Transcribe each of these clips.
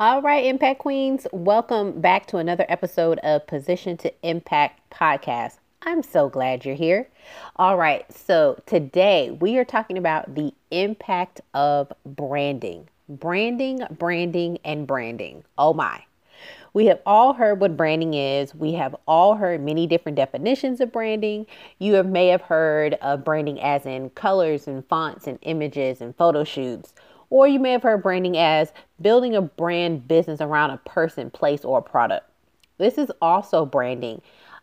All right, Impact Queens, welcome back to another episode of Position to Impact podcast. I'm so glad you're here. All right, so today we are talking about the impact of branding. Branding, branding, and branding. Oh my. We have all heard what branding is. We have all heard many different definitions of branding. You have, may have heard of branding as in colors and fonts and images and photo shoots. Or you may have heard branding as building a brand business around a person, place, or product. This is also branding,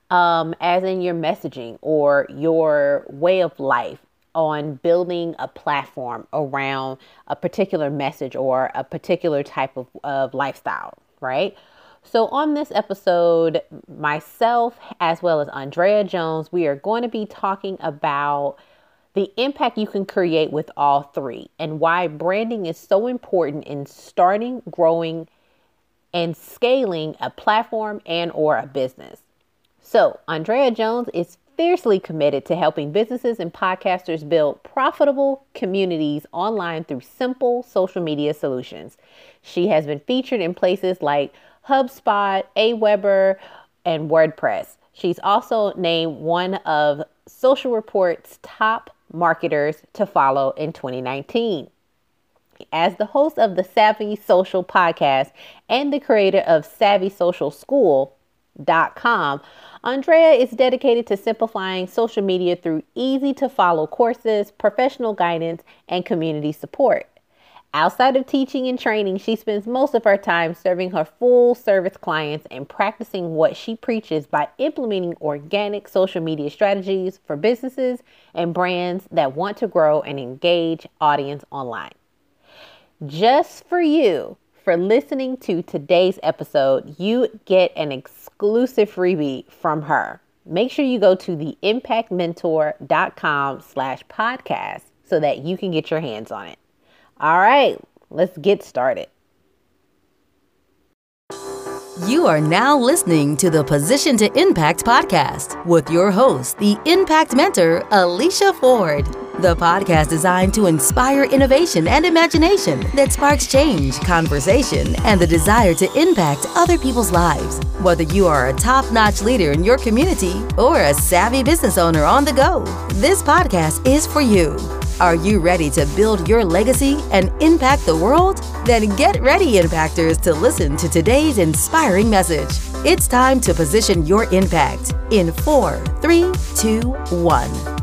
um, as in your messaging or your way of life on building a platform around a particular message or a particular type of, of lifestyle, right? So, on this episode, myself as well as Andrea Jones, we are going to be talking about the impact you can create with all three and why branding is so important in starting, growing, and scaling a platform and or a business. So, Andrea Jones is fiercely committed to helping businesses and podcasters build profitable communities online through simple social media solutions. She has been featured in places like HubSpot, Aweber, and WordPress. She's also named one of Social Report's top marketers to follow in 2019. As the host of the Savvy Social podcast and the creator of SavvySocialSchool.com, Andrea is dedicated to simplifying social media through easy to follow courses, professional guidance, and community support. Outside of teaching and training, she spends most of her time serving her full service clients and practicing what she preaches by implementing organic social media strategies for businesses and brands that want to grow and engage audience online. Just for you, for listening to today's episode, you get an exclusive freebie from her. Make sure you go to the impactmentor.com slash podcast so that you can get your hands on it. All right, let's get started. You are now listening to the Position to Impact podcast with your host, the Impact Mentor, Alicia Ford. The podcast designed to inspire innovation and imagination that sparks change, conversation, and the desire to impact other people's lives. Whether you are a top notch leader in your community or a savvy business owner on the go, this podcast is for you. Are you ready to build your legacy and impact the world? Then get ready, Impactors, to listen to today's inspiring message. It's time to position your impact in four, three, two, one.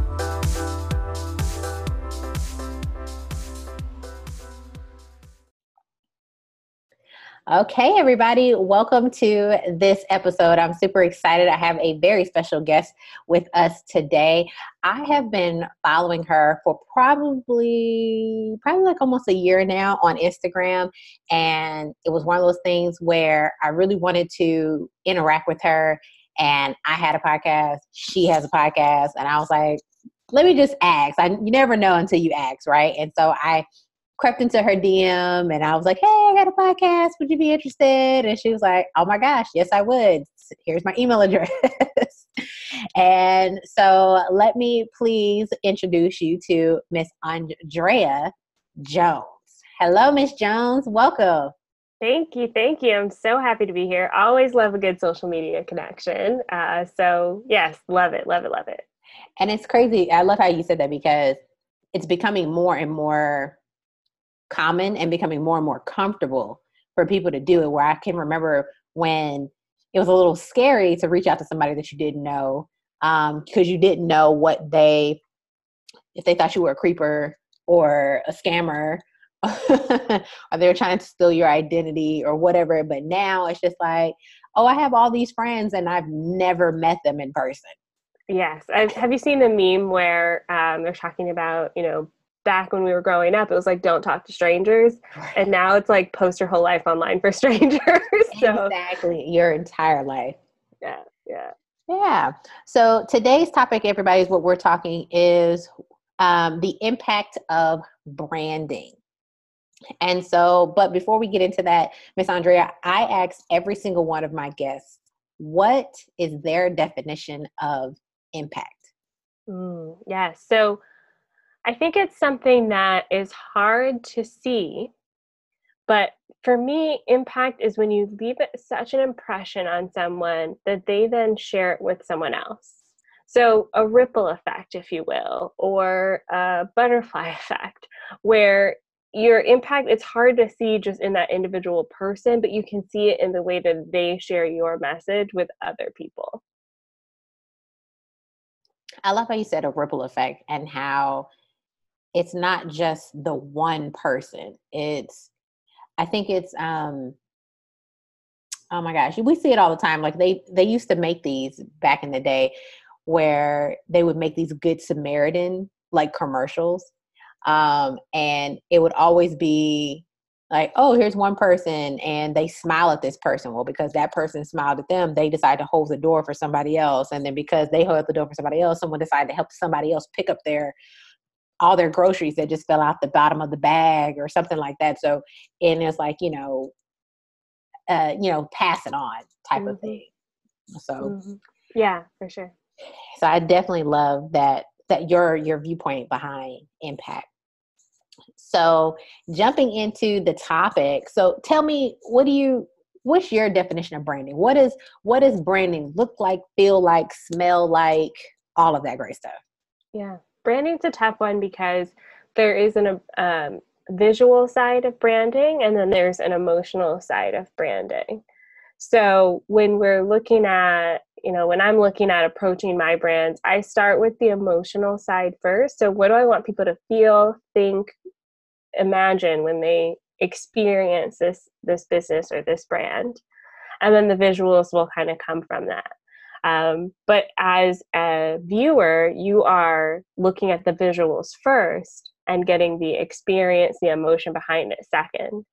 Okay, everybody, welcome to this episode. I'm super excited. I have a very special guest with us today. I have been following her for probably probably like almost a year now on Instagram and it was one of those things where I really wanted to interact with her and I had a podcast, she has a podcast and I was like, let me just ask. I you never know until you ask, right? And so I crept into her DM and I was like, hey, I got a podcast. Would you be interested? And she was like, oh my gosh, yes, I would. Here's my email address. and so let me please introduce you to Miss Andrea Jones. Hello, Miss Jones. Welcome. Thank you. Thank you. I'm so happy to be here. Always love a good social media connection. Uh, so, yes, love it, love it, love it. And it's crazy. I love how you said that because it's becoming more and more common and becoming more and more comfortable for people to do it. Where I can remember when it was a little scary to reach out to somebody that you didn't know because um, you didn't know what they, if they thought you were a creeper or a scammer or they're trying to steal your identity or whatever. But now it's just like, oh, I have all these friends and I've never met them in person. Yes. I've, have you seen the meme where um, they're talking about, you know, back when we were growing up, it was like don't talk to strangers, and now it's like post your whole life online for strangers. so. Exactly, your entire life. Yeah, yeah, yeah. So today's topic, everybody, is what we're talking is um, the impact of branding. And so, but before we get into that, Miss Andrea, I ask every single one of my guests, what is their definition of impact? Mm, yes. Yeah. So I think it's something that is hard to see, But for me, impact is when you leave such an impression on someone that they then share it with someone else. So, a ripple effect, if you will, or a butterfly effect, where your impact it's hard to see just in that individual person but you can see it in the way that they share your message with other people i love how you said a ripple effect and how it's not just the one person it's i think it's um oh my gosh we see it all the time like they they used to make these back in the day where they would make these good samaritan like commercials um, and it would always be like, oh, here's one person, and they smile at this person. Well, because that person smiled at them, they decide to hold the door for somebody else. And then because they hold the door for somebody else, someone decided to help somebody else pick up their all their groceries that just fell out the bottom of the bag or something like that. So, and it's like, you know, uh, you know, pass it on type mm-hmm. of thing. So, mm-hmm. yeah, for sure. So I definitely love that that your your viewpoint behind impact. So jumping into the topic, so tell me, what do you what's your definition of branding? What is what does branding look like, feel like, smell like, all of that great stuff? Yeah, branding's a tough one because there is an um, visual side of branding and then there's an emotional side of branding. So when we're looking at you know, when I'm looking at approaching my brands, I start with the emotional side first. So, what do I want people to feel, think, imagine when they experience this this business or this brand? And then the visuals will kind of come from that. Um, but as a viewer, you are looking at the visuals first and getting the experience, the emotion behind it second.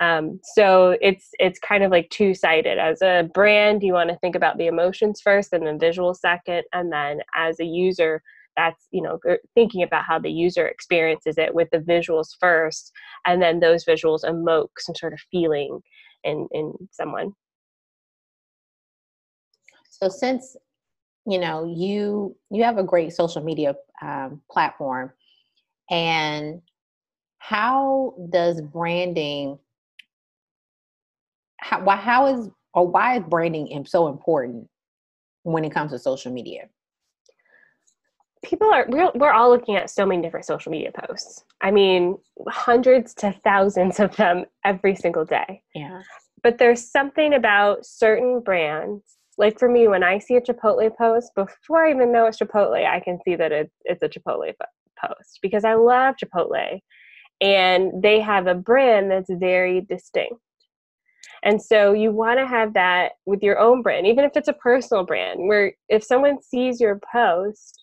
Um, so it's it's kind of like two sided. As a brand, you want to think about the emotions first, and then visual second, and then as a user, that's you know thinking about how the user experiences it with the visuals first, and then those visuals emote some sort of feeling in in someone. So since you know you you have a great social media um, platform, and how does branding how why how is or why is branding so important when it comes to social media? People are we're, we're all looking at so many different social media posts. I mean, hundreds to thousands of them every single day. Yeah. But there's something about certain brands like for me when i see a chipotle post before i even know it's chipotle i can see that it's, it's a chipotle post because i love chipotle and they have a brand that's very distinct and so you want to have that with your own brand, even if it's a personal brand, where if someone sees your post,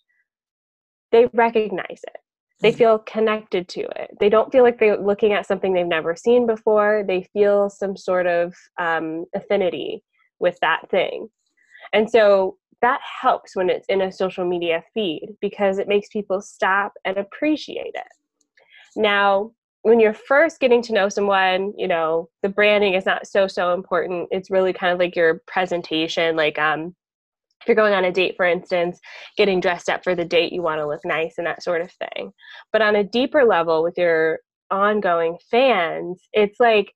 they recognize it. They mm-hmm. feel connected to it. They don't feel like they're looking at something they've never seen before. They feel some sort of um, affinity with that thing. And so that helps when it's in a social media feed because it makes people stop and appreciate it. Now, when you're first getting to know someone, you know, the branding is not so so important. It's really kind of like your presentation, like um if you're going on a date for instance, getting dressed up for the date, you want to look nice and that sort of thing. But on a deeper level with your ongoing fans, it's like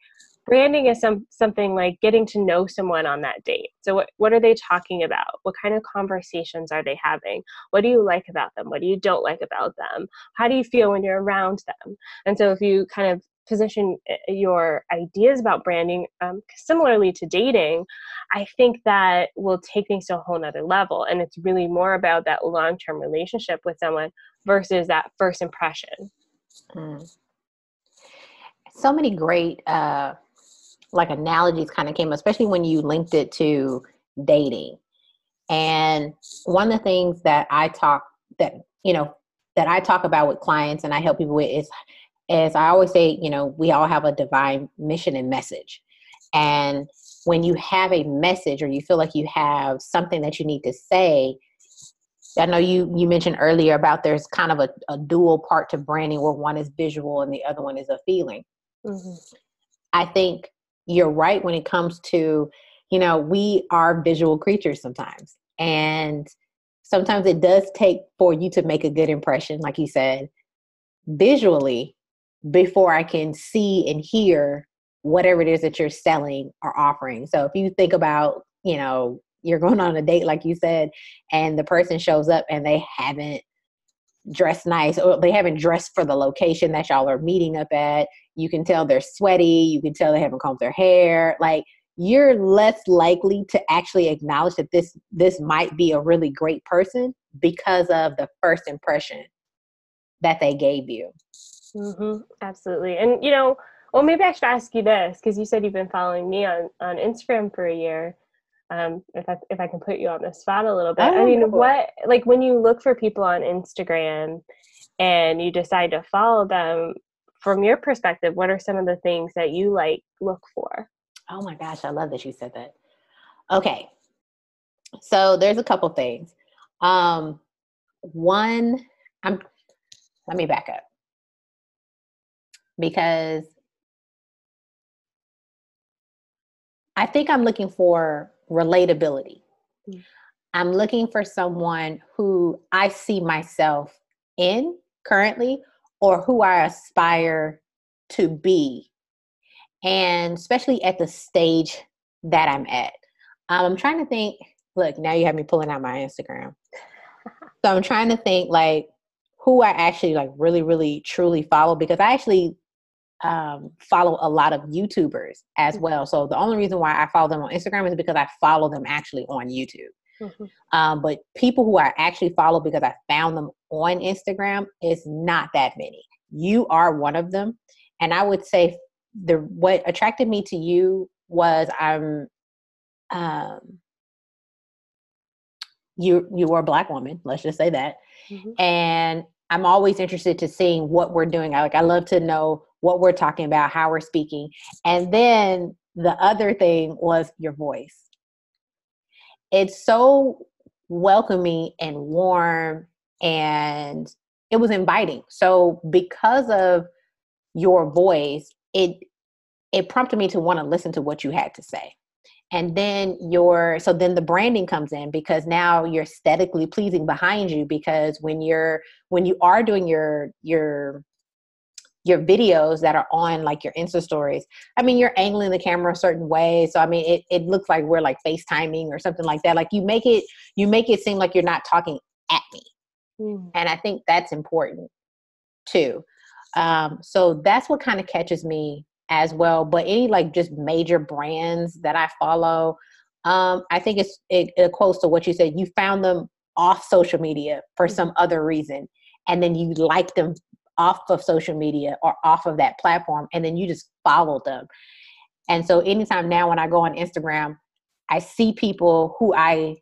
branding is some something like getting to know someone on that date. So what, what are they talking about? What kind of conversations are they having? What do you like about them? What do you don't like about them? How do you feel when you're around them? And so if you kind of position eh, your ideas about branding um, similarly to dating i think that will take things to a whole nother level. And it's really more about that long-term relationship with someone versus that first impression. Mm. so many great uh, like analogies kind of came, especially when you linked it to dating. And one of the things that I talk that, you know, that I talk about with clients and I help people with is as I always say, you know, we all have a divine mission and message. And when you have a message or you feel like you have something that you need to say, I know you you mentioned earlier about there's kind of a, a dual part to branding where one is visual and the other one is a feeling. Mm-hmm. I think you're right when it comes to, you know, we are visual creatures sometimes. And sometimes it does take for you to make a good impression, like you said, visually, before I can see and hear whatever it is that you're selling or offering. So if you think about, you know, you're going on a date, like you said, and the person shows up and they haven't dressed nice or they haven't dressed for the location that y'all are meeting up at. You can tell they're sweaty. You can tell they haven't combed their hair. Like you're less likely to actually acknowledge that this this might be a really great person because of the first impression that they gave you. Mm-hmm, absolutely. And you know, well, maybe I should ask you this because you said you've been following me on on Instagram for a year. Um, if I if I can put you on the spot a little bit, I, I mean, know. what like when you look for people on Instagram and you decide to follow them, from your perspective, what are some of the things that you like look for? Oh my gosh, I love that you said that. Okay, so there's a couple things. Um, one, I'm. Let me back up because I think I'm looking for relatability. Mm. I'm looking for someone who I see myself in currently or who I aspire to be. And especially at the stage that I'm at. Um, I'm trying to think, look, now you have me pulling out my Instagram. so I'm trying to think like who I actually like really, really truly follow because I actually um, follow a lot of YouTubers as mm-hmm. well. So the only reason why I follow them on Instagram is because I follow them actually on YouTube. Mm-hmm. Um, but people who I actually follow because I found them on Instagram is not that many. You are one of them, and I would say the what attracted me to you was I'm um you you are a black woman let's just say that mm-hmm. and i'm always interested to seeing what we're doing I, like i love to know what we're talking about, how we're speaking. And then the other thing was your voice. It's so welcoming and warm and it was inviting. So because of your voice, it it prompted me to want to listen to what you had to say. And then your so then the branding comes in because now you're aesthetically pleasing behind you because when you're when you are doing your your your videos that are on like your Insta stories. I mean, you're angling the camera a certain way. So I mean it, it looks like we're like FaceTiming or something like that. Like you make it you make it seem like you're not talking at me. Mm. And I think that's important too. Um, so that's what kind of catches me as well. But any like just major brands that I follow, um, I think it's it, it quotes to what you said. You found them off social media for mm. some other reason and then you like them off of social media or off of that platform and then you just follow them. And so anytime now when I go on Instagram, I see people who I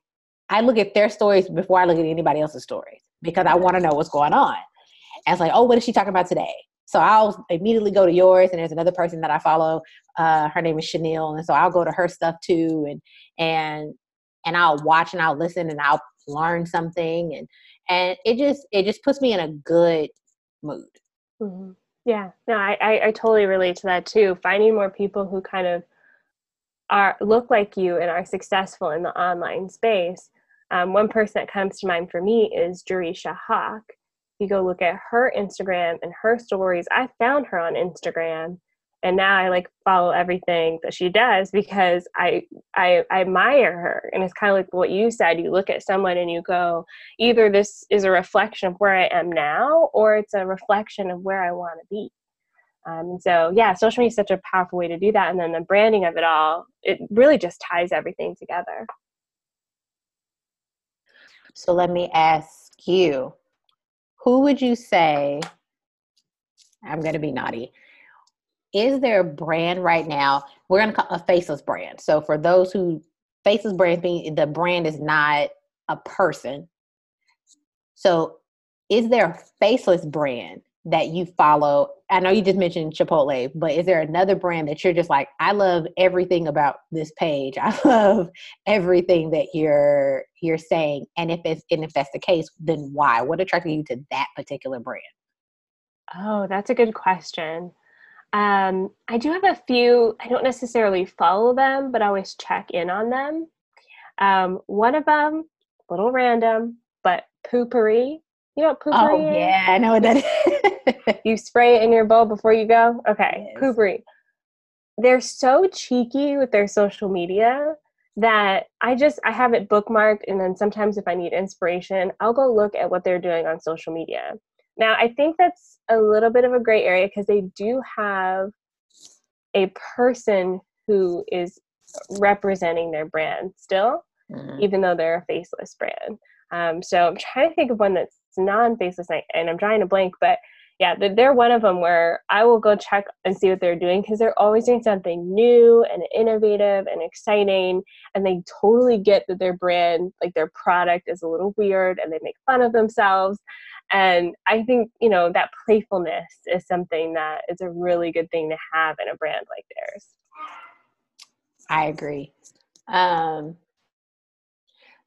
I look at their stories before I look at anybody else's stories because I want to know what's going on. And it's like, oh, what is she talking about today? So I'll immediately go to yours, and there's another person that I follow. Uh, her name is Chanel, and so I'll go to her stuff too, and and and I'll watch and I'll listen and I'll learn something, and and it just it just puts me in a good mood. Mm-hmm. Yeah, no, I, I, I totally relate to that too. Finding more people who kind of are look like you and are successful in the online space. Um, one person that comes to mind for me is Jerisha Hawk. You go look at her Instagram and her stories. I found her on Instagram and now I like follow everything that she does because I, I I admire her. And it's kind of like what you said you look at someone and you go either this is a reflection of where I am now or it's a reflection of where I want to be. Um, so yeah social media is such a powerful way to do that. And then the branding of it all it really just ties everything together. So let me ask you who would you say I'm going to be naughty is there a brand right now? We're going to call a faceless brand. So for those who faceless brand being the brand is not a person. So is there a faceless brand that you follow? I know you just mentioned Chipotle, but is there another brand that you're just like, I love everything about this page. I love everything that you're you're saying. And if it's and if that's the case, then why? What attracted you to that particular brand? Oh, that's a good question. Um, I do have a few, I don't necessarily follow them, but I always check in on them. Um, one of them, a little random, but Poo-Pourri. You know what Poo-Pourri oh, yeah, I know what that is. you spray it in your bowl before you go? Okay, yes. Poo-Pourri. they're so cheeky with their social media that I just I have it bookmarked and then sometimes if I need inspiration, I'll go look at what they're doing on social media. Now, I think that's a little bit of a gray area because they do have a person who is representing their brand still, mm-hmm. even though they're a faceless brand. Um, so I'm trying to think of one that's non-faceless, and I'm trying to blank, but yeah, they're one of them where I will go check and see what they're doing because they're always doing something new and innovative and exciting. And they totally get that their brand, like their product, is a little weird and they make fun of themselves. And I think, you know, that playfulness is something that is a really good thing to have in a brand like theirs. I agree. Um,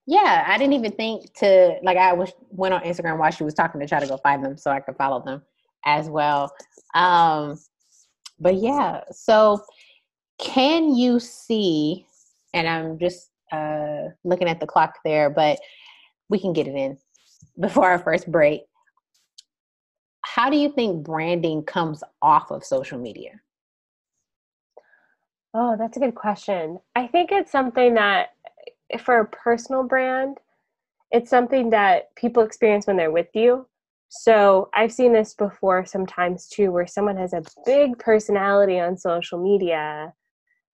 yeah, I didn't even think to like I was went on Instagram while she was talking to try to go find them so I could follow them as well. Um, but yeah, so can you see? And I'm just uh, looking at the clock there, but we can get it in before our first break. How do you think branding comes off of social media? Oh, that's a good question. I think it's something that, for a personal brand, it's something that people experience when they're with you. So I've seen this before sometimes too, where someone has a big personality on social media,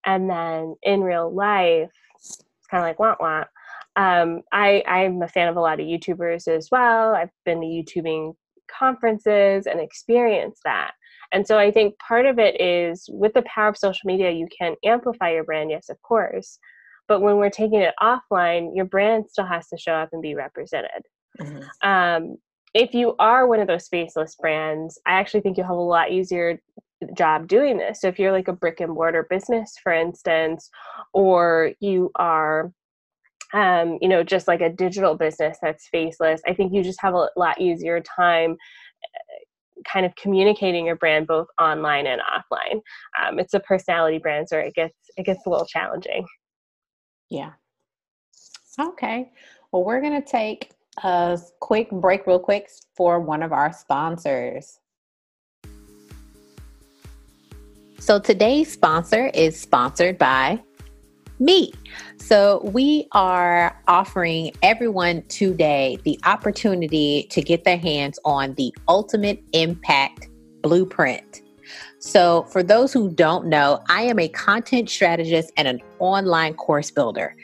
and then in real life, it's kind of like want want. Um, I I'm a fan of a lot of YouTubers as well. I've been to YouTubing conferences and experienced that. And so I think part of it is with the power of social media, you can amplify your brand, yes, of course. But when we're taking it offline, your brand still has to show up and be represented. Mm-hmm. Um, if you are one of those faceless brands, I actually think you'll have a lot easier job doing this. So if you're like a brick and mortar business, for instance, or you are um, you know, just like a digital business that's faceless, I think you just have a lot easier time uh, kind of communicating your brand both online and offline. Um, it's a personality brand, so it gets it gets a little challenging. Yeah. Okay. Well, we're gonna take a quick break, real quick, for one of our sponsors. So today's sponsor is sponsored by me. So we are offering everyone today the opportunity to get their hands on the Ultimate Impact Blueprint. So, for those who don't know, I am a content strategist and an online course builder.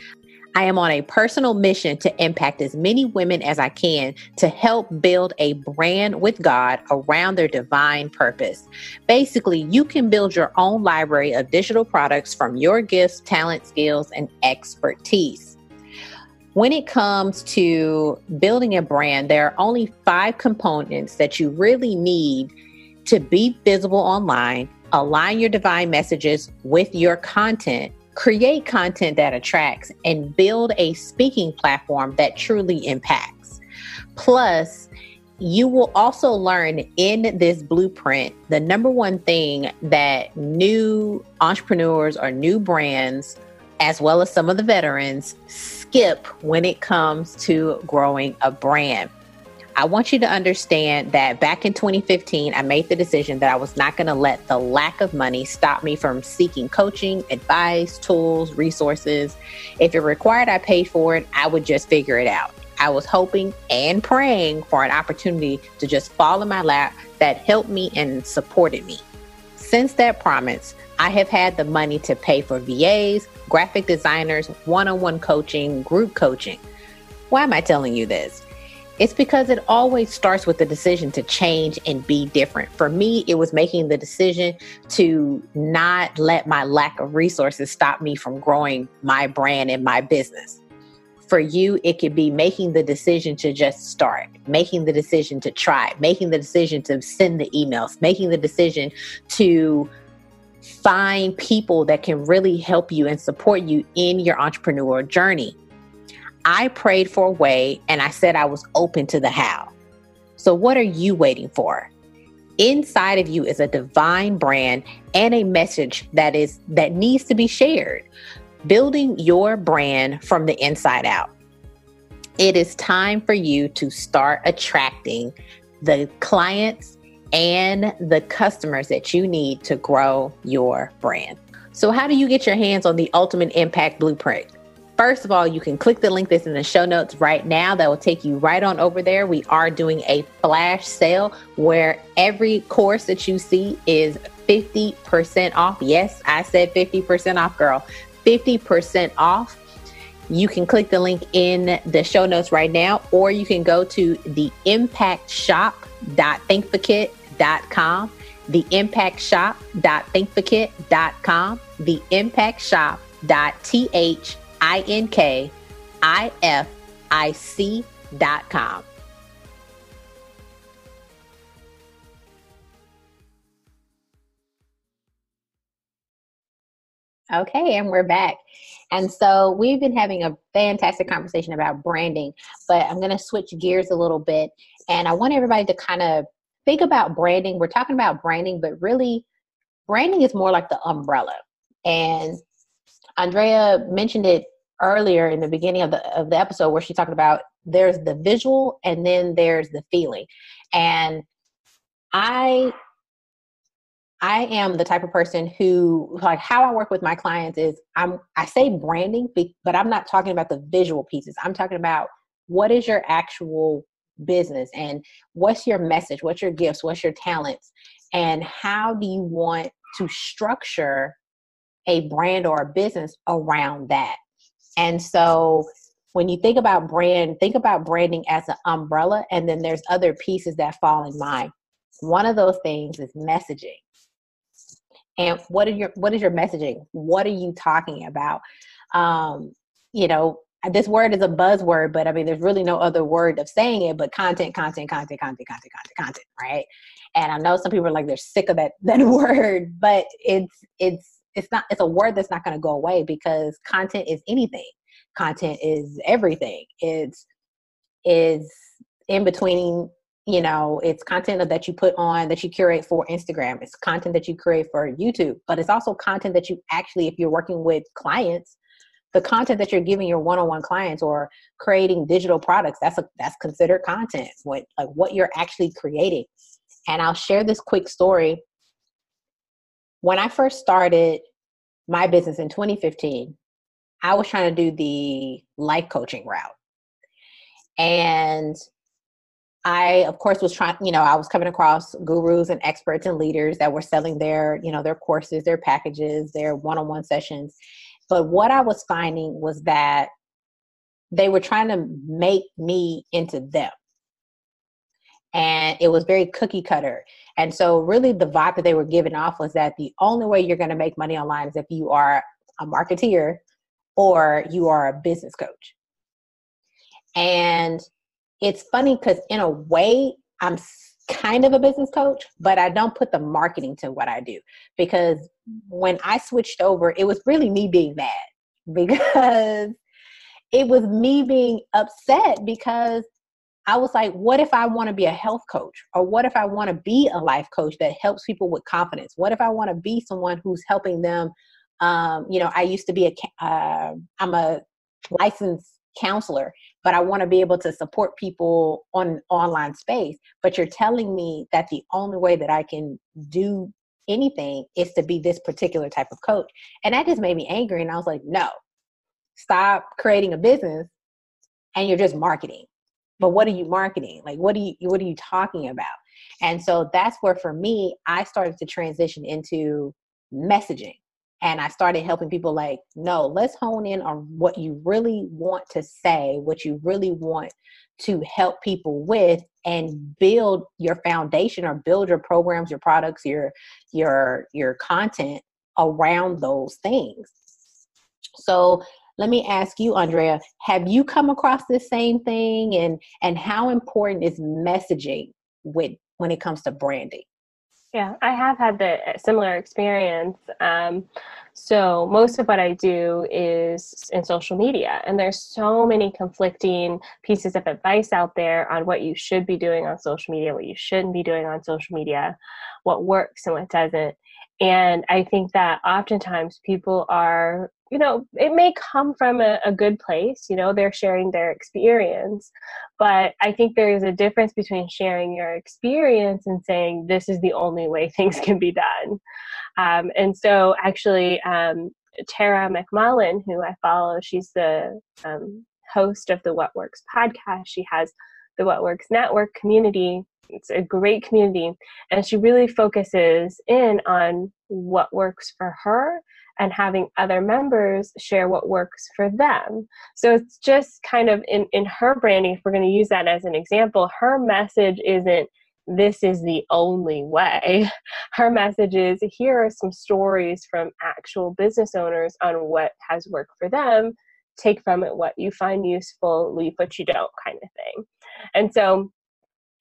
I am on a personal mission to impact as many women as I can to help build a brand with God around their divine purpose. Basically, you can build your own library of digital products from your gifts, talent, skills, and expertise. When it comes to building a brand, there are only five components that you really need to be visible online, align your divine messages with your content create content that attracts, and build a speaking platform that truly impacts. Plus, you will also learn in this blueprint the number one thing that new entrepreneurs or new brands, as well as some of the veterans, skip when it comes to growing a brand. I want you to understand that back in 2015, I made the decision that I was not going to let the lack of money stop me from seeking coaching, advice, tools, resources. If it required I paid for it, I would just figure it out. I was hoping and praying for an opportunity to just fall in my lap that helped me and supported me. Since that promise, I have had the money to pay for VAs, graphic designers, one on one coaching, group coaching. Why am I telling you this? It's because it always starts with the decision to change and be different. For me, it was making the decision to not let my lack of resources stop me from growing my brand and my business. For you, it could be making the decision to just start, making the decision to try, making the decision to send the emails, making the decision to find people that can really help you and support you in your entrepreneur journey. I prayed for a way and I said I was open to the how. So, what are you waiting for? Inside of you is a divine brand and a message that is that needs to be shared. Building your brand from the inside out. It is time for you to start attracting the clients and the customers that you need to grow your brand. So, how do you get your hands on the Ultimate Impact Blueprint? First of all, you can click the link that's in the show notes right now. That will take you right on over there. We are doing a flash sale where every course that you see is 50% off. Yes, I said 50% off, girl. 50% off. You can click the link in the show notes right now, or you can go to the impactshop.thinkific.com the impactshop.thinkific.com, the impactshop.thinkific.com. Okay, and we're back. And so we've been having a fantastic conversation about branding, but I'm going to switch gears a little bit. And I want everybody to kind of think about branding. We're talking about branding, but really, branding is more like the umbrella. And Andrea mentioned it earlier in the beginning of the of the episode where she talked about there's the visual and then there's the feeling. And I I am the type of person who like how I work with my clients is I'm I say branding but I'm not talking about the visual pieces. I'm talking about what is your actual business and what's your message what's your gifts what's your talents and how do you want to structure a brand or a business around that and so when you think about brand think about branding as an umbrella and then there's other pieces that fall in line. One of those things is messaging. And what are your what is your messaging? What are you talking about? Um you know this word is a buzzword, but I mean, there's really no other word of saying it, but content, content, content, content, content, content, content, right? And I know some people are like they're sick of that that word, but it's it's it's not it's a word that's not going to go away because content is anything. Content is everything. It's is in between you know it's content that you put on that you curate for instagram it's content that you create for youtube but it's also content that you actually if you're working with clients the content that you're giving your one-on-one clients or creating digital products that's a that's considered content what like what you're actually creating and i'll share this quick story when i first started my business in 2015 i was trying to do the life coaching route and I, of course, was trying, you know, I was coming across gurus and experts and leaders that were selling their, you know, their courses, their packages, their one on one sessions. But what I was finding was that they were trying to make me into them. And it was very cookie cutter. And so, really, the vibe that they were giving off was that the only way you're going to make money online is if you are a marketeer or you are a business coach. And it's funny because, in a way, I'm kind of a business coach, but I don't put the marketing to what I do because when I switched over, it was really me being mad because it was me being upset because I was like, what if I want to be a health coach? Or what if I want to be a life coach that helps people with confidence? What if I want to be someone who's helping them? Um, you know, I used to be a, uh, I'm a licensed counselor but I want to be able to support people on online space. But you're telling me that the only way that I can do anything is to be this particular type of coach. And that just made me angry. And I was like, no, stop creating a business and you're just marketing. But what are you marketing? Like what are you what are you talking about? And so that's where for me, I started to transition into messaging and I started helping people like, no, let's hone in on what you really want to say, what you really want to help people with and build your foundation or build your programs, your products, your your your content around those things. So let me ask you andrea have you come across the same thing and and how important is messaging with when it comes to branding yeah, I have had the uh, similar experience. Um, so most of what I do is in social media, and there's so many conflicting pieces of advice out there on what you should be doing on social media, what you shouldn't be doing on social media, what works and what doesn't. And I think that oftentimes people are, you know, it may come from a, a, good place, you know, they're sharing their experience. But I think there is a difference between sharing your experience and saying, this is the only way things can be done. Um, and so actually, um, Tara McMullin, who I follow, she's the um, host of the What Works podcast. She has the What Works Network community it's a great community and she really focuses in on what works for her and having other members share what works for them. So it's just kind of in, in her branding if we're going to use that as an example her message isn't this is the only way. Her message is here are some stories from actual business owners on what has worked for them. Take from it what you find useful leave what you don't kind of thing. And so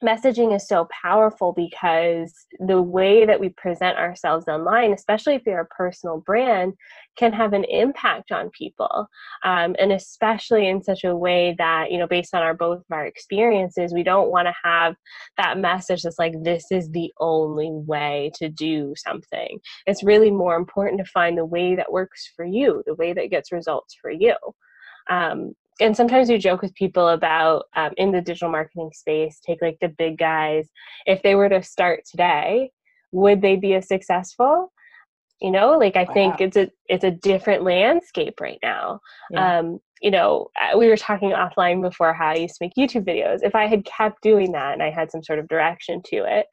messaging is so powerful because the way that we present ourselves online, especially if you're a personal brand, can have an impact on people. Um, and especially in such a way that, you know, based on our both of our experiences, we don't want to have that message that's like, this is the only way to do something. It's really more important to find the way that works for you, the way that gets results for you. Um, and sometimes we joke with people about um, in the digital marketing space take like the big guys if they were to start today would they be as successful you know like i wow. think it's a it's a different landscape right now yeah. um you know uh, we were talking offline before how i used to make youtube videos if i had kept doing that and i had some sort of direction to it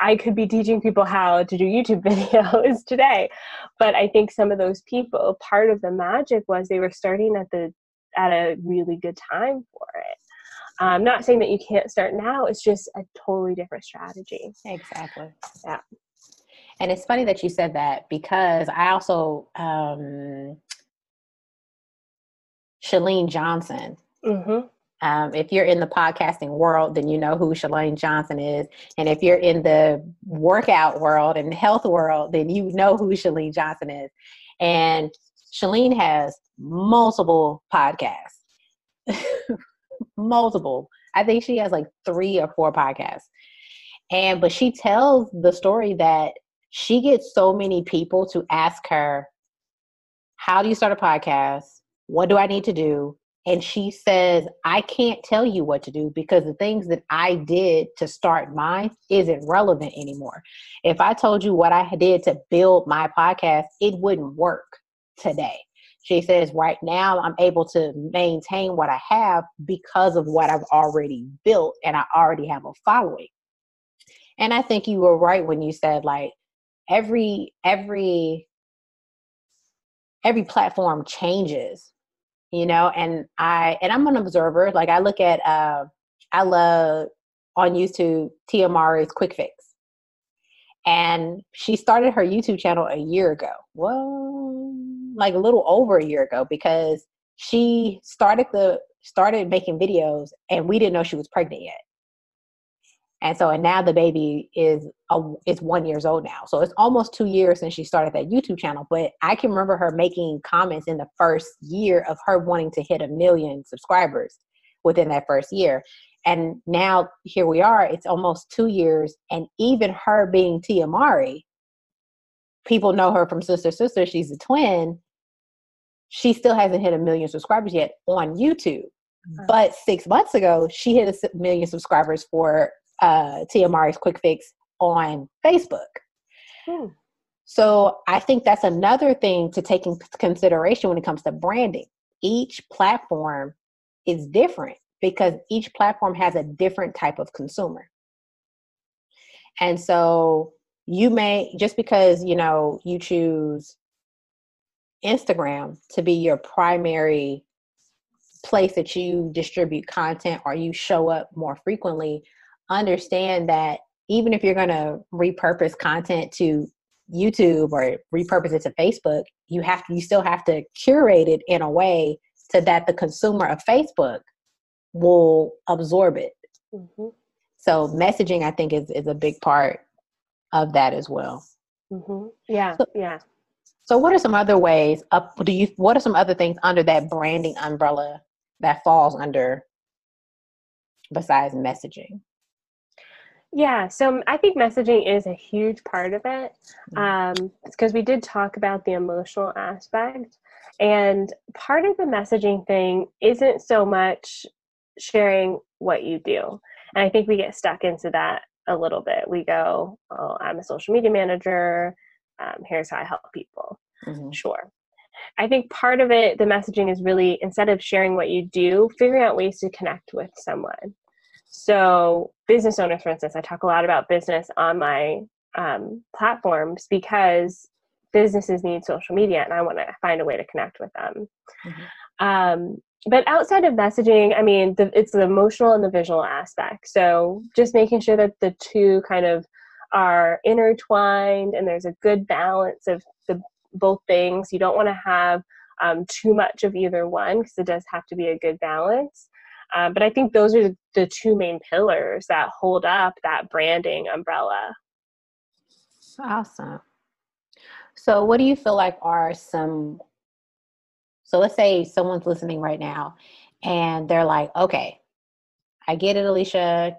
I could be teaching people how to do YouTube videos today. But I think some of those people, part of the magic was they were starting at the at a really good time for it. I'm not saying that you can't start now, it's just a totally different strategy. Exactly. Yeah. And it's funny that you said that because I also, um, Chalene Johnson. Mm-hmm. Um, if you're in the podcasting world, then you know who Chalene Johnson is. And if you're in the workout world and health world, then you know who Chalene Johnson is. And Chalene has multiple podcasts. multiple. I think she has like three or four podcasts. And but she tells the story that she gets so many people to ask her, How do you start a podcast? What do I need to do? And she says, I can't tell you what to do because the things that I did to start mine isn't relevant anymore. If I told you what I did to build my podcast, it wouldn't work today. She says, right now I'm able to maintain what I have because of what I've already built and I already have a following. And I think you were right when you said like every every every platform changes, you know, and I and I'm an observer. Like I look at uh I love on YouTube Mowry's Quick Fix. And she started her YouTube channel a year ago. Well, like a little over a year ago because she started the started making videos and we didn't know she was pregnant yet. And so and now the baby is a, is 1 years old now. So it's almost 2 years since she started that YouTube channel, but I can remember her making comments in the first year of her wanting to hit a million subscribers within that first year. And now here we are, it's almost 2 years and even her being Tia Mowry, people know her from Sister Sister, she's a twin she still hasn't hit a million subscribers yet on YouTube. But six months ago, she hit a million subscribers for uh, Mowry's Quick Fix on Facebook. Hmm. So I think that's another thing to take into consideration when it comes to branding. Each platform is different because each platform has a different type of consumer. And so you may just because you know you choose Instagram to be your primary place that you distribute content or you show up more frequently, understand that even if you're going to repurpose content to YouTube or repurpose it to Facebook, you have to, you still have to curate it in a way so that the consumer of Facebook will absorb it. Mm-hmm. So messaging, I think, is is a big part of that as well. Mm-hmm. Yeah, so, yeah. So, what are some other ways? Up, do you? What are some other things under that branding umbrella that falls under besides messaging? Yeah, so I think messaging is a huge part of it because mm. um, we did talk about the emotional aspect. And part of the messaging thing isn't so much sharing what you do. And I think we get stuck into that a little bit. We go, oh, I'm a social media manager. Um, here's how I help people. Mm-hmm. Sure. I think part of it, the messaging is really instead of sharing what you do, figuring out ways to connect with someone. So, business owners, for instance, I talk a lot about business on my um, platforms because businesses need social media and I want to find a way to connect with them. Mm-hmm. Um, but outside of messaging, I mean, the, it's the emotional and the visual aspect. So, just making sure that the two kind of are intertwined and there's a good balance of the both things. You don't want to have um, too much of either one because it does have to be a good balance. Um, but I think those are the two main pillars that hold up that branding umbrella. Awesome. So, what do you feel like are some? So, let's say someone's listening right now and they're like, okay, I get it, Alicia.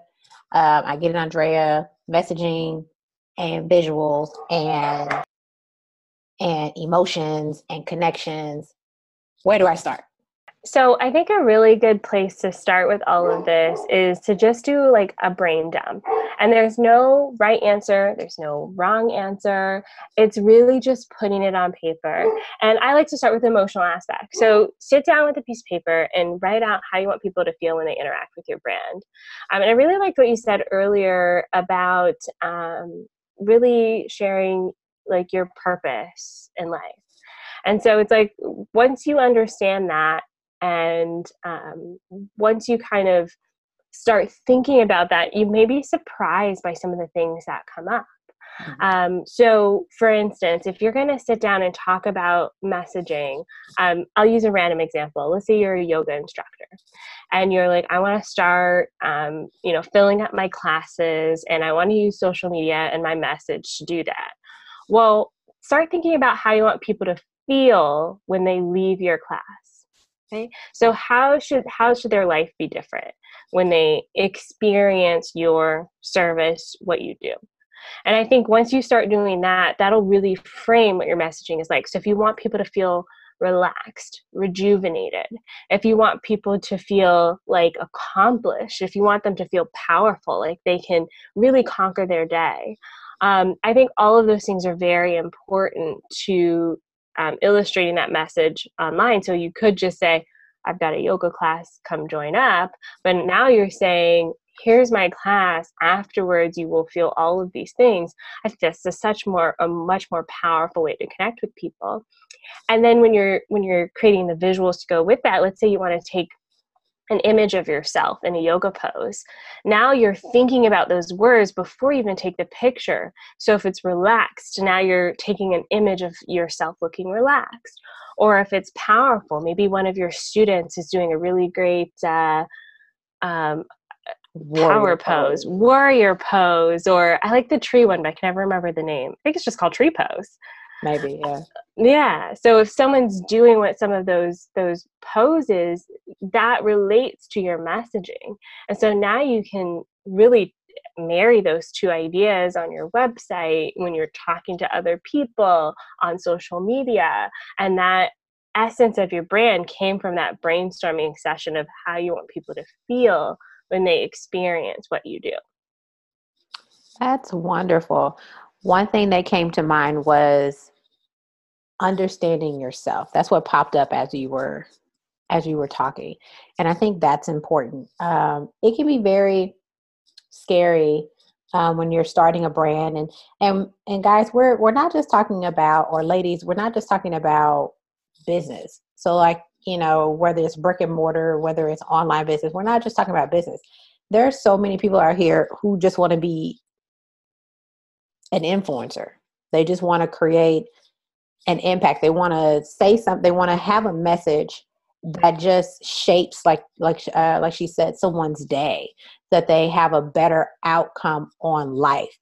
Um, I get it, Andrea. Messaging and visuals and and emotions and connections. Where do I start? So I think a really good place to start with all of this is to just do like a brain dump. And there's no right answer, there's no wrong answer. It's really just putting it on paper. And I like to start with the emotional aspect. So sit down with a piece of paper and write out how you want people to feel when they interact with your brand. Um, and I really liked what you said earlier about um, really sharing like your purpose in life. And so it's like once you understand that and um, once you kind of start thinking about that, you may be surprised by some of the things that come up. Mm-hmm. Um, so, for instance, if you're going to sit down and talk about messaging, um, I'll use a random example. Let's say you're a yoga instructor, and you're like, I want to start, um, you know, filling up my classes, and I want to use social media and my message to do that. Well, start thinking about how you want people to feel when they leave your class So how should how should their life be different when they experience your service, what you do? And I think once you start doing that, that'll really frame what your messaging is like. So if you want people to feel relaxed, rejuvenated, if you want people to feel like accomplished, if you want them to feel powerful, like they can really conquer their day, um, I think all of those things are very important to um, illustrating that message online. So you could just say, I've got a yoga class, come join up. But now you're saying, here's my class. Afterwards, you will feel all of these things. I think that's a such more a much more powerful way to connect with people. And then when you're when you're creating the visuals to go with that, let's say you want to take an image of yourself in a yoga pose. Now you're thinking about those words before you even take the picture. So if it's relaxed, now you're taking an image of yourself looking relaxed. Or if it's powerful, maybe one of your students is doing a really great uh, um, power pose, pose, warrior pose, or I like the tree one, but I can never remember the name. I think it's just called tree pose maybe yeah. Yeah so if someone's doing what some of those those poses that relates to your messaging. And so now you can really marry those two ideas on your website when you're talking to other people on social media and that essence of your brand came from that brainstorming session of how you want people to feel when they experience what you do. That's wonderful one thing that came to mind was understanding yourself. That's what popped up as you were as you were talking, and I think that's important. Um, it can be very scary um, when you're starting a brand, and and and guys, we're we're not just talking about, or ladies, we're not just talking about business. So like you know, whether it's brick and mortar, whether it's online business, we're not just talking about business. There's so many people out here who just want to be an influencer. They just want to create an impact. They want to say something. They want to have a message that just shapes, like like uh, like she said, someone's day. That they have a better outcome on life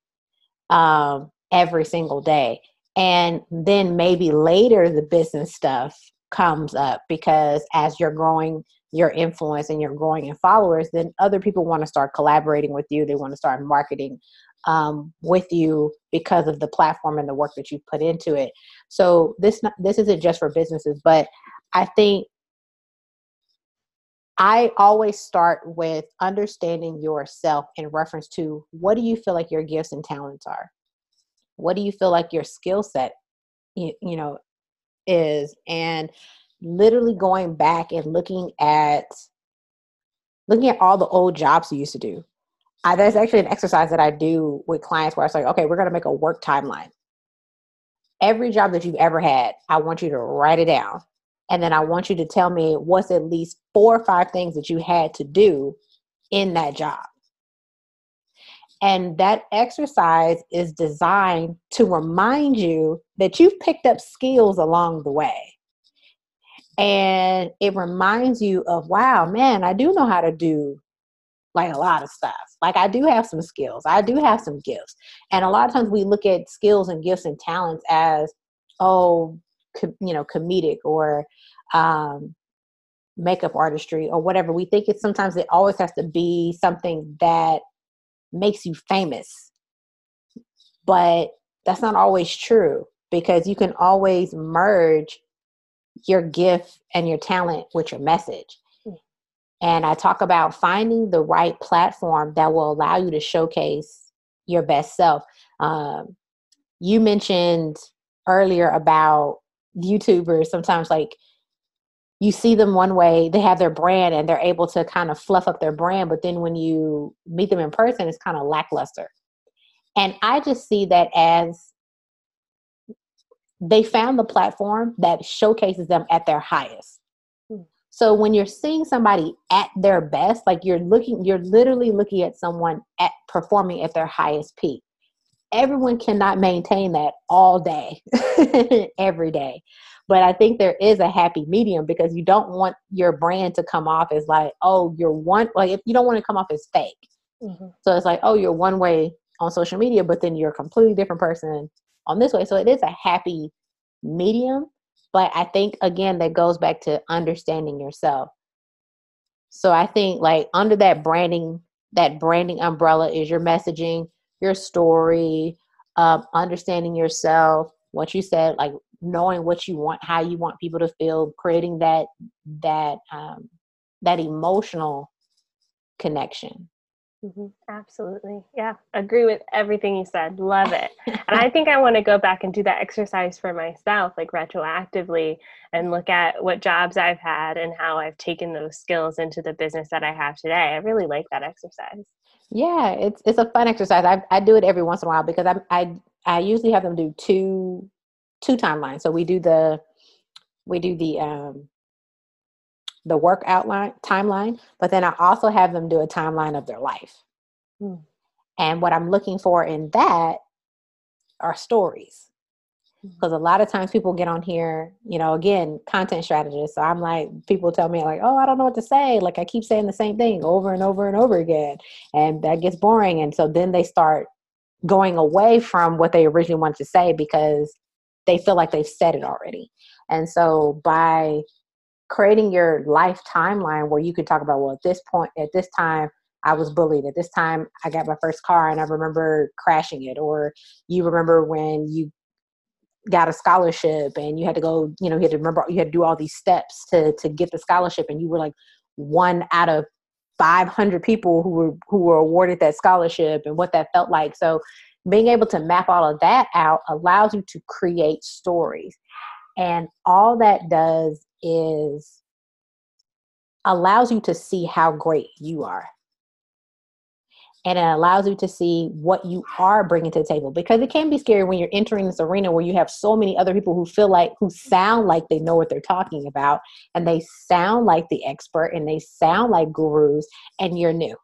um, every single day, and then maybe later the business stuff comes up because as you're growing your influence and you're growing in followers, then other people want to start collaborating with you. They want to start marketing um, with you because of the platform and the work that you put into it. So this this isn't just for businesses, but I think I always start with understanding yourself in reference to what do you feel like your gifts and talents are? What do you feel like your skill set you, you know is and literally going back and looking at looking at all the old jobs you used to do. I, there's actually an exercise that I do with clients where it's like, okay, we're going to make a work timeline. Every job that you've ever had, I want you to write it down. And then I want you to tell me what's at least four or five things that you had to do in that job. And that exercise is designed to remind you that you've picked up skills along the way and it reminds you of wow man i do know how to do like a lot of stuff. Like i do have some skills. I do have some gifts. And a lot of times we look at skills and gifts and talents as oh you know comedic or um makeup artistry or whatever. We think it sometimes it always has to be something that makes you famous. But that's not always true because you can always merge your gift and your talent with your message. And I talk about finding the right platform that will allow you to showcase your best self. Um, you mentioned earlier about YouTubers sometimes like you see them one way, they have their brand and they're able to kind of fluff up their brand, but then when you meet them in person, it's kind of lackluster. And I just see that as they found the platform that showcases them at their highest. So when you're seeing somebody at their best, like you're looking, you're literally looking at someone at performing at their highest peak. Everyone cannot maintain that all day, every day. But I think there is a happy medium because you don't want your brand to come off as like, oh, you're one, like if you don't want to come off as fake. Mm-hmm. So it's like, oh, you're one way on social media, but then you're a completely different person on this way. So it is a happy medium. But I think, again, that goes back to understanding yourself. So I think, like, under that branding, that branding umbrella is your messaging, your story, um, understanding yourself, what you said, like knowing what you want, how you want people to feel, creating that that um, that emotional connection. Mm-hmm. Absolutely. Yeah. Agree with everything you said. Love it. and I think I want to go back and do that exercise for myself, like retroactively, and look at what jobs I've had and how I've taken those skills into the business that I have today. I really like that exercise. Yeah, it's it's a fun exercise. I I do it every once in a while because I I I usually have them do two two timelines. So we do the we do the um the work outline timeline, but then I also have them do a timeline of their life. Mm. And what I'm looking for in that are stories. Because hmm. a lot of times people get on here, you know, again, content strategist. So I'm like, people tell me, like, oh, I don't know what to say. Like, I keep saying the same thing over and over and over again. And that gets boring. And so then they start going away from what they originally wanted to say because they feel like they've said it already. And so by creating your life timeline where you can talk about well at this point at this time I was bullied. At this time, I got my first car and I remember crashing it. Or you remember when you got a scholarship and you had to go, you know, you had to remember, you had to do all these steps to, to get the scholarship and you were like one out of 500 people who were, who were awarded that scholarship and what that felt like. So being able to map all of that out allows you to create stories. And all that does is allows you to see how great you are. And it allows you to see what you are bringing to the table because it can be scary when you're entering this arena where you have so many other people who feel like, who sound like they know what they're talking about and they sound like the expert and they sound like gurus and you're new.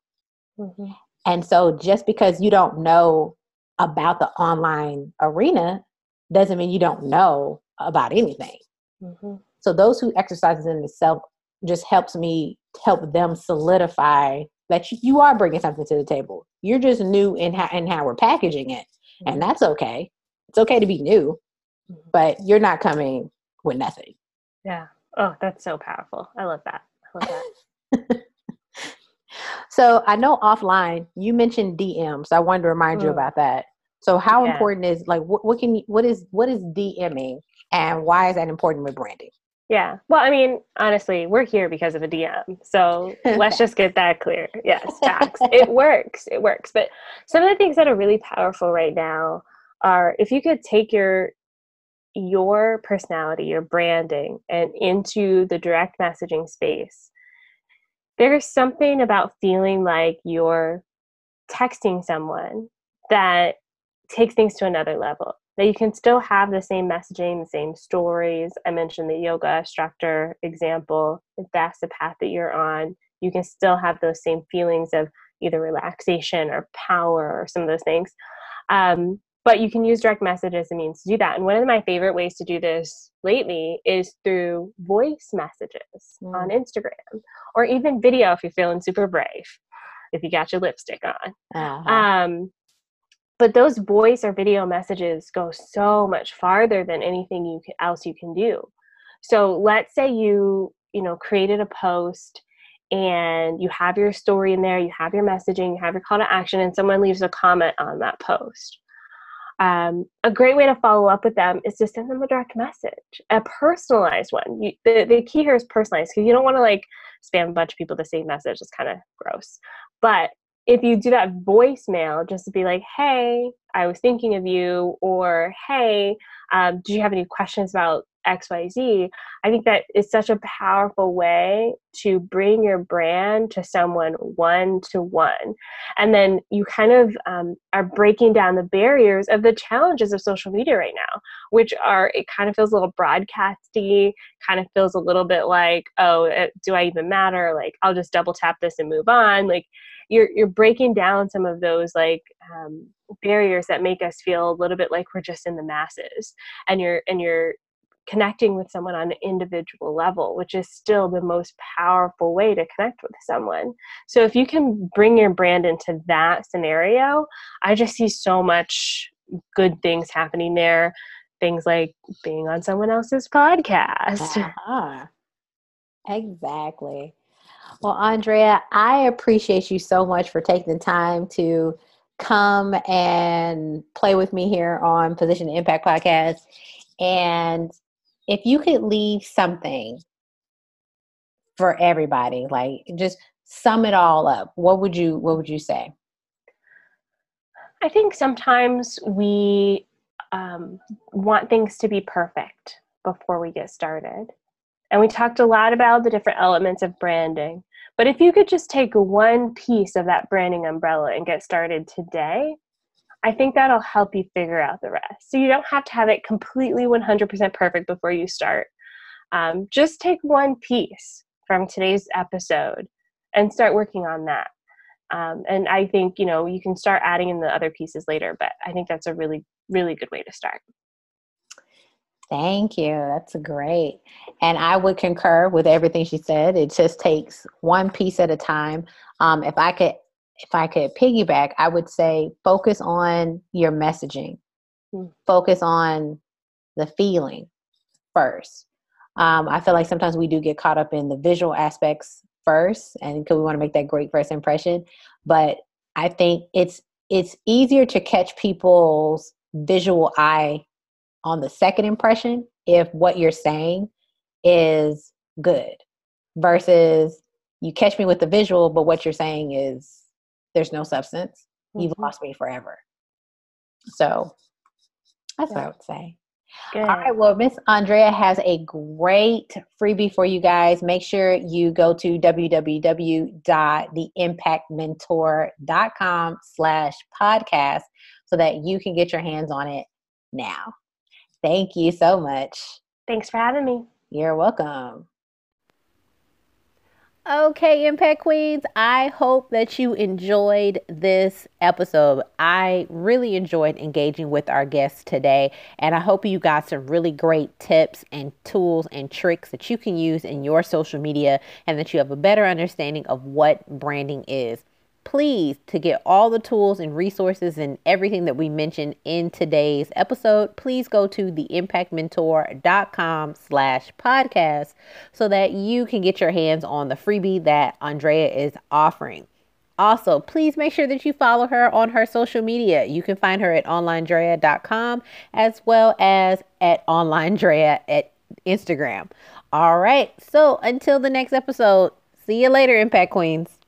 Mm-hmm. And so just because you don't know about the online arena doesn't mean you don't know about anything. Mm-hmm. So those who exercises in itself just helps me help them solidify that you, are bringing something to the table. You're just new in how in how we're packaging it, mm-hmm. and that's okay. It's okay to be new, mm-hmm. but you're not coming with nothing. Yeah. Oh, that's so powerful. I love that. I love that. so I know offline you mentioned DMs. I wanted to remind mm. you about that. So how yeah. important is like what, what can you, what is what is DMing and why is that important with branding? Yeah. Well, I mean, honestly, we're here because of a DM. So let's just get that clear. Yes, facts. it works. It works. But some of the things that are really powerful right now are if you could take your your personality, your branding, and into the direct messaging space, there's something about feeling like you're texting someone that takes things to another level. That you can still have the same messaging, the same stories. I mentioned the yoga instructor example. If that's the path that you're on, you can still have those same feelings of either relaxation or power or some of those things. Um, but you can use direct message as a means to do that. And one of my favorite ways to do this lately is through voice messages mm. on Instagram or even video if you're feeling super brave, if you got your lipstick on. Uh-huh. Um, but those voice or video messages go so much farther than anything you can, else you can do. So let's say you, you know, created a post and you have your story in there, you have your messaging, you have your call to action, and someone leaves a comment on that post um, a great way to follow up with them is to send them a direct message, a personalized one. You, the, the key here is personalized because you don't want to like spam a bunch of people the same message. It's kind of gross. But if you do that voicemail, just to be like, hey, I was thinking of you, or hey, um, do you have any questions about XYZ, I think that is such a powerful way to bring your brand to someone one to one. And then you kind of um, are breaking down the barriers of the challenges of social media right now, which are, it kind of feels a little broadcasty, kind of feels a little bit like, oh, it, eh, do I even matter? Like, I'll just double tap this and move on. Like, you're, you're breaking down some of those like um, barriers that make us feel a little bit like we're just in the masses and you're and you're connecting with someone on an individual level, which is still the most powerful way to connect with someone. So if you can bring your brand into that scenario, I just see so much good things happening there. Things like being on someone else's podcast. Uh-huh. Exactly. Well, Andrea, I appreciate you so much for taking the time to come and play with me here on Position Impact Podcast. And if you could leave something for everybody, like just sum it all up, what would you what would you say? I think sometimes we um, want things to be perfect before we get started. And we talked a lot about the different elements of branding. But if you could just take one piece of that branding umbrella and get started today, I think that'll help you figure out the rest. So you don't have to have it completely 100% perfect before you start. Um, just take one piece from today's episode and start working on that. Um, and I think, you know, you can start adding in the other pieces later, but I think that's a really, really good way to start. Thank you. That's great. And I would concur with everything she said. It just takes one piece at a time. Um, if I could if I could piggyback, I would say focus on your messaging, mm. focus on the feeling first. Um, I feel like sometimes we do get caught up in the visual aspects first, and because we want to make that great first impression. But I think it's it's easier to catch people's visual eye on the second impression if what you're saying is good versus you catch me with the visual, but what you're saying is there's no substance, mm-hmm. you've lost me forever. So that's yeah. what I would say. Good. All right. Well, Miss Andrea has a great freebie for you guys. Make sure you go to www.theimpactmentor.com slash podcast so that you can get your hands on it now. Thank you so much. Thanks for having me. You're welcome. Okay, Impact Queens, I hope that you enjoyed this episode. I really enjoyed engaging with our guests today, and I hope you got some really great tips and tools and tricks that you can use in your social media and that you have a better understanding of what branding is. Please to get all the tools and resources and everything that we mentioned in today's episode please go to theimpactmentor.com slash podcast so that you can get your hands on the freebie that andrea is offering also, please make sure that you follow her on her social media. You can find her at onlinedrea.com as well as at onlinedrea at Instagram. All right. So until the next episode, see you later, Impact Queens.